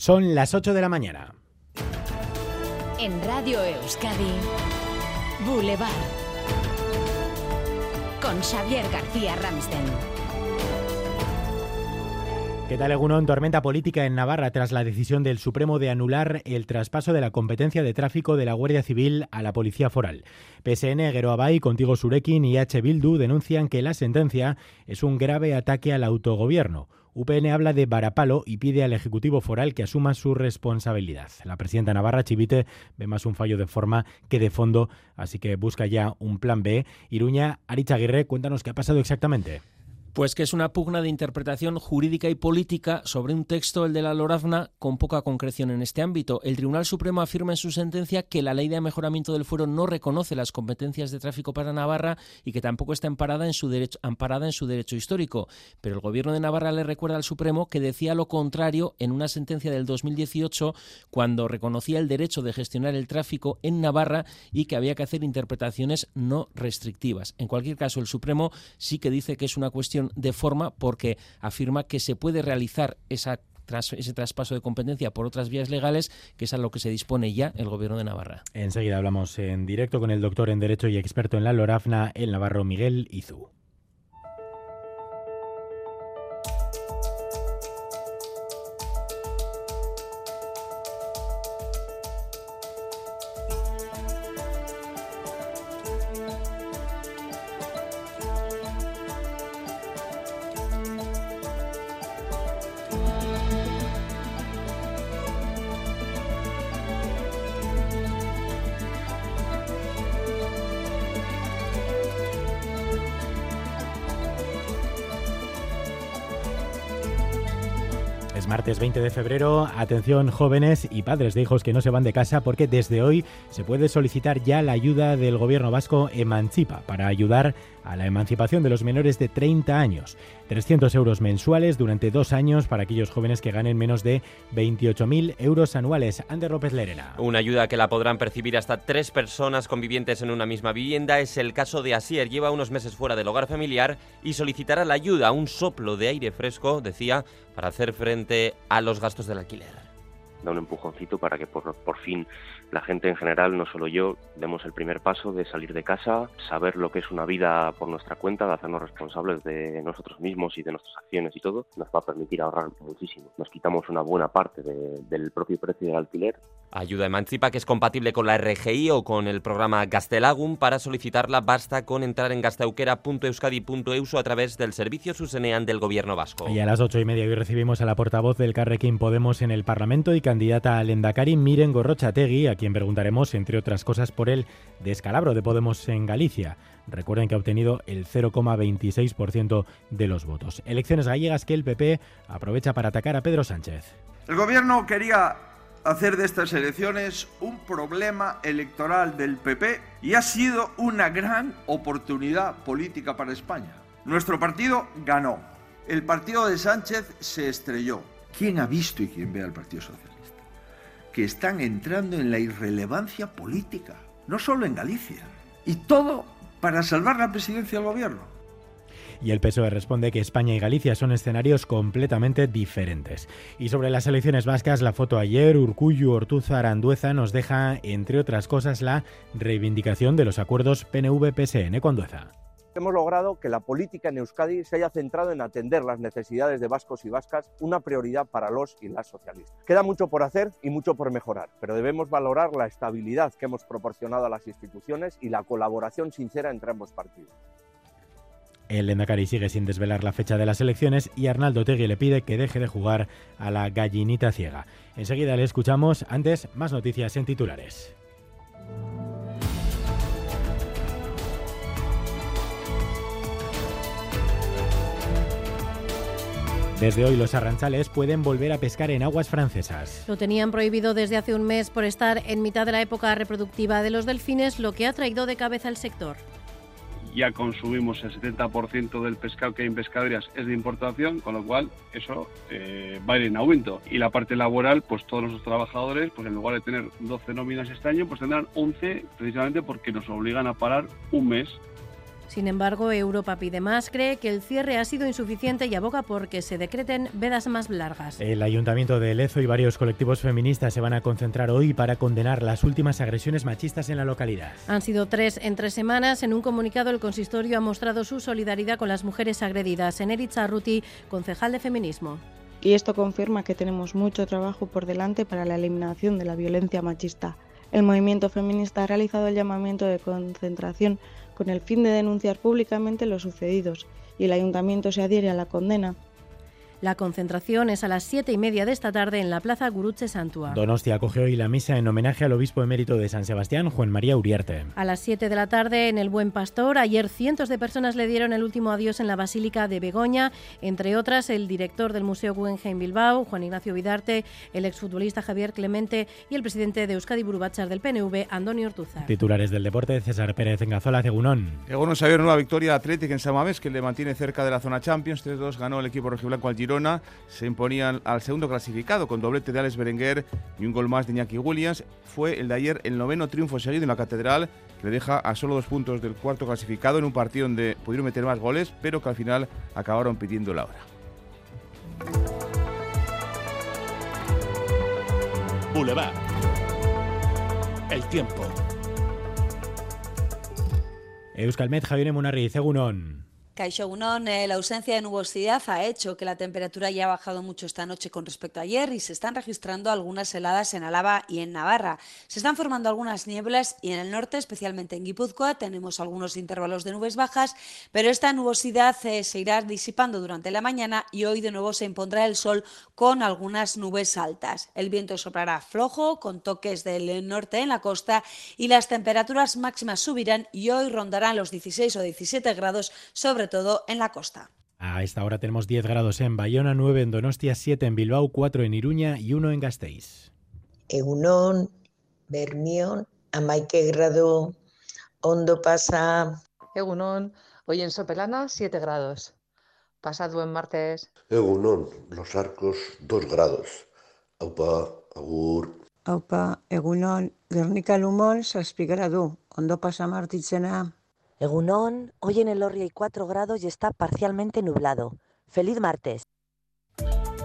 Son las 8 de la mañana. En Radio Euskadi, Boulevard. Con Xavier García Ramsten. ¿Qué tal, Egunon? Tormenta política en Navarra tras la decisión del Supremo de anular el traspaso de la competencia de tráfico de la Guardia Civil a la Policía Foral. PSN, Geroabay, Contigo Surekin y H. Bildu denuncian que la sentencia es un grave ataque al autogobierno. UPN habla de varapalo y pide al Ejecutivo Foral que asuma su responsabilidad. La presidenta Navarra Chivite ve más un fallo de forma que de fondo, así que busca ya un plan B. Iruña, Aricha Aguirre, cuéntanos qué ha pasado exactamente. Pues que es una pugna de interpretación jurídica y política sobre un texto, el de la Lorazna, con poca concreción en este ámbito. El Tribunal Supremo afirma en su sentencia que la ley de mejoramiento del fuero no reconoce las competencias de tráfico para Navarra y que tampoco está amparada en su derecho, amparada en su derecho histórico. Pero el Gobierno de Navarra le recuerda al Supremo que decía lo contrario en una sentencia del 2018 cuando reconocía el derecho de gestionar el tráfico en Navarra y que había que hacer interpretaciones no restrictivas. En cualquier caso, el Supremo sí que dice que es una cuestión de forma porque afirma que se puede realizar ese traspaso de competencia por otras vías legales, que es a lo que se dispone ya el Gobierno de Navarra. Enseguida hablamos en directo con el doctor en Derecho y experto en la Lorafna, el Navarro Miguel Izu. Martes 20 de febrero. Atención jóvenes y padres de hijos que no se van de casa porque desde hoy se puede solicitar ya la ayuda del gobierno vasco Emancipa para ayudar a la emancipación de los menores de 30 años. 300 euros mensuales durante dos años para aquellos jóvenes que ganen menos de 28.000 euros anuales. Ander López Lerena. Una ayuda que la podrán percibir hasta tres personas convivientes en una misma vivienda es el caso de Asier. Lleva unos meses fuera del hogar familiar y solicitará la ayuda, un soplo de aire fresco, decía, para hacer frente a los gastos del alquiler da un empujoncito para que por, por fin la gente en general, no solo yo, demos el primer paso de salir de casa, saber lo que es una vida por nuestra cuenta, de hacernos responsables de nosotros mismos y de nuestras acciones y todo, nos va a permitir ahorrar muchísimo. Nos quitamos una buena parte del propio precio del alquiler. Ayuda Emancipa que es compatible con la RGI o con el programa Gastelagum. Para solicitarla basta con entrar en gastauquera.euskadi.euso a través del servicio Susenean del Gobierno Vasco. Y a las ocho y media hoy recibimos a la portavoz del Carrequín Podemos en el Parlamento y candidata al Endacari Miren Gorrochategui, a quien preguntaremos, entre otras cosas, por el descalabro de Podemos en Galicia. Recuerden que ha obtenido el 0,26% de los votos. Elecciones gallegas que el PP aprovecha para atacar a Pedro Sánchez. El gobierno quería hacer de estas elecciones un problema electoral del PP y ha sido una gran oportunidad política para España. Nuestro partido ganó. El partido de Sánchez se estrelló. ¿Quién ha visto y quién ve al Partido Socialista? Que están entrando en la irrelevancia política, no solo en Galicia. Y todo para salvar la presidencia del gobierno. Y el PSOE responde que España y Galicia son escenarios completamente diferentes. Y sobre las elecciones vascas, la foto ayer, Urcuyu Ortuza Arandueza nos deja, entre otras cosas, la reivindicación de los acuerdos PNV-PSN con Dueza. Hemos logrado que la política en Euskadi se haya centrado en atender las necesidades de vascos y vascas, una prioridad para los y las socialistas. Queda mucho por hacer y mucho por mejorar, pero debemos valorar la estabilidad que hemos proporcionado a las instituciones y la colaboración sincera entre ambos partidos. El Endacari sigue sin desvelar la fecha de las elecciones y Arnaldo Tegui le pide que deje de jugar a la gallinita ciega. Enseguida le escuchamos, antes más noticias en titulares. Desde hoy los arranchales pueden volver a pescar en aguas francesas. Lo tenían prohibido desde hace un mes por estar en mitad de la época reproductiva de los delfines, lo que ha traído de cabeza el sector ya consumimos el 70% del pescado que hay en pescaderías es de importación, con lo cual eso eh, va a ir en aumento. Y la parte laboral, pues todos los trabajadores, pues en lugar de tener 12 nóminas este año, pues tendrán 11 precisamente porque nos obligan a parar un mes Sin embargo, Europa pide más, cree que el cierre ha sido insuficiente y aboga por que se decreten vedas más largas. El Ayuntamiento de Lezo y varios colectivos feministas se van a concentrar hoy para condenar las últimas agresiones machistas en la localidad. Han sido tres en tres semanas. En un comunicado, el consistorio ha mostrado su solidaridad con las mujeres agredidas. En Eritza Ruti, concejal de feminismo. Y esto confirma que tenemos mucho trabajo por delante para la eliminación de la violencia machista. El movimiento feminista ha realizado el llamamiento de concentración con el fin de denunciar públicamente los sucedidos y el ayuntamiento se adhiere a la condena. La concentración es a las siete y media de esta tarde en la Plaza Gurutze Santua. Donostia acoge hoy la misa en homenaje al obispo emérito de San Sebastián, Juan María Uriarte. A las 7 de la tarde en el Buen Pastor, ayer cientos de personas le dieron el último adiós en la Basílica de Begoña, entre otras el director del Museo Guggenheim Bilbao, Juan Ignacio Vidarte, el exfutbolista Javier Clemente y el presidente de Euskadi Burubachar del PNV, Antonio Ortuzar. Titulares del deporte, César Pérez en Gazola, Cegunón. Egunon Xavier, nueva victoria Atlética en Samamés que le mantiene cerca de la zona Champions. 3-2 ganó el equipo rojiblanco al Girona. Se imponían al segundo clasificado con doblete de Alex Berenguer y un gol más de Iñaki Williams. Fue el de ayer el noveno triunfo seguido en la Catedral que le deja a solo dos puntos del cuarto clasificado en un partido donde pudieron meter más goles, pero que al final acabaron pidiendo la hora. Boulevard. El tiempo. Euskalmet, Javier Munarri, Cegunón. Caixo Unón, eh, la ausencia de nubosidad ha hecho que la temperatura ya ha bajado mucho esta noche con respecto a ayer y se están registrando algunas heladas en Álava y en Navarra. Se están formando algunas nieblas y en el norte, especialmente en Guipúzcoa, tenemos algunos intervalos de nubes bajas, pero esta nubosidad eh, se irá disipando durante la mañana y hoy de nuevo se impondrá el sol con algunas nubes altas. El viento soplará flojo con toques del norte en la costa y las temperaturas máximas subirán y hoy rondarán los 16 o 17 grados sobre todo en la costa. A esta hora tenemos 10 grados en Bayona, 9 en Donostia, 7 en Bilbao, 4 en Iruña y 1 en Gasteiz. Egunon, Bermión, amaike grado, ondo pasa. Egunon, hoy en Sopelana 7 grados. Pasad buen martes. Egunon, Los Arcos 2 grados. Aupa, agur. Aupa, egunon, Gernika Lumon 6 gradu. Ondo pasa martitzena. Egunón, hoy en el Orri hay 4 grados y está parcialmente nublado. ¡Feliz martes!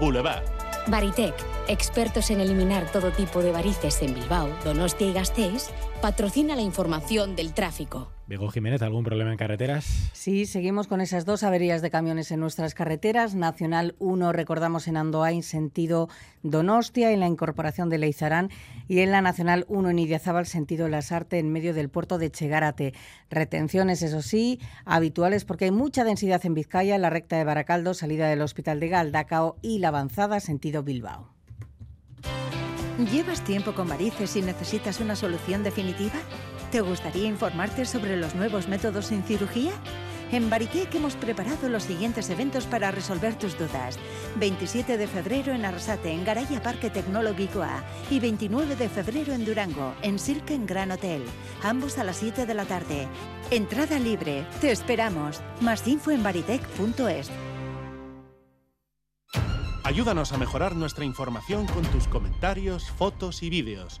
Boulevard. Baritec, expertos en eliminar todo tipo de varices en Bilbao, Donostia y Gasteiz, patrocina la información del tráfico. Bego Jiménez, ¿algún problema en carreteras? Sí, seguimos con esas dos averías de camiones en nuestras carreteras. Nacional 1, recordamos en Andoain, sentido Donostia, en la incorporación de Leizarán, y en la Nacional 1 en Idiazábal, sentido Lasarte, en medio del puerto de Chegarate. Retenciones, eso sí, habituales porque hay mucha densidad en Vizcaya, en la recta de Baracaldo, salida del Hospital de Galdacao y la avanzada, sentido Bilbao. ¿Llevas tiempo con varices y necesitas una solución definitiva? ¿Te gustaría informarte sobre los nuevos métodos sin cirugía? En Baritec hemos preparado los siguientes eventos para resolver tus dudas. 27 de febrero en Arrasate, en Garaya Parque Tecnológico A. Y 29 de febrero en Durango, en Silke en Gran Hotel. Ambos a las 7 de la tarde. Entrada libre. Te esperamos. Más info en baritec.es. Ayúdanos a mejorar nuestra información con tus comentarios, fotos y vídeos.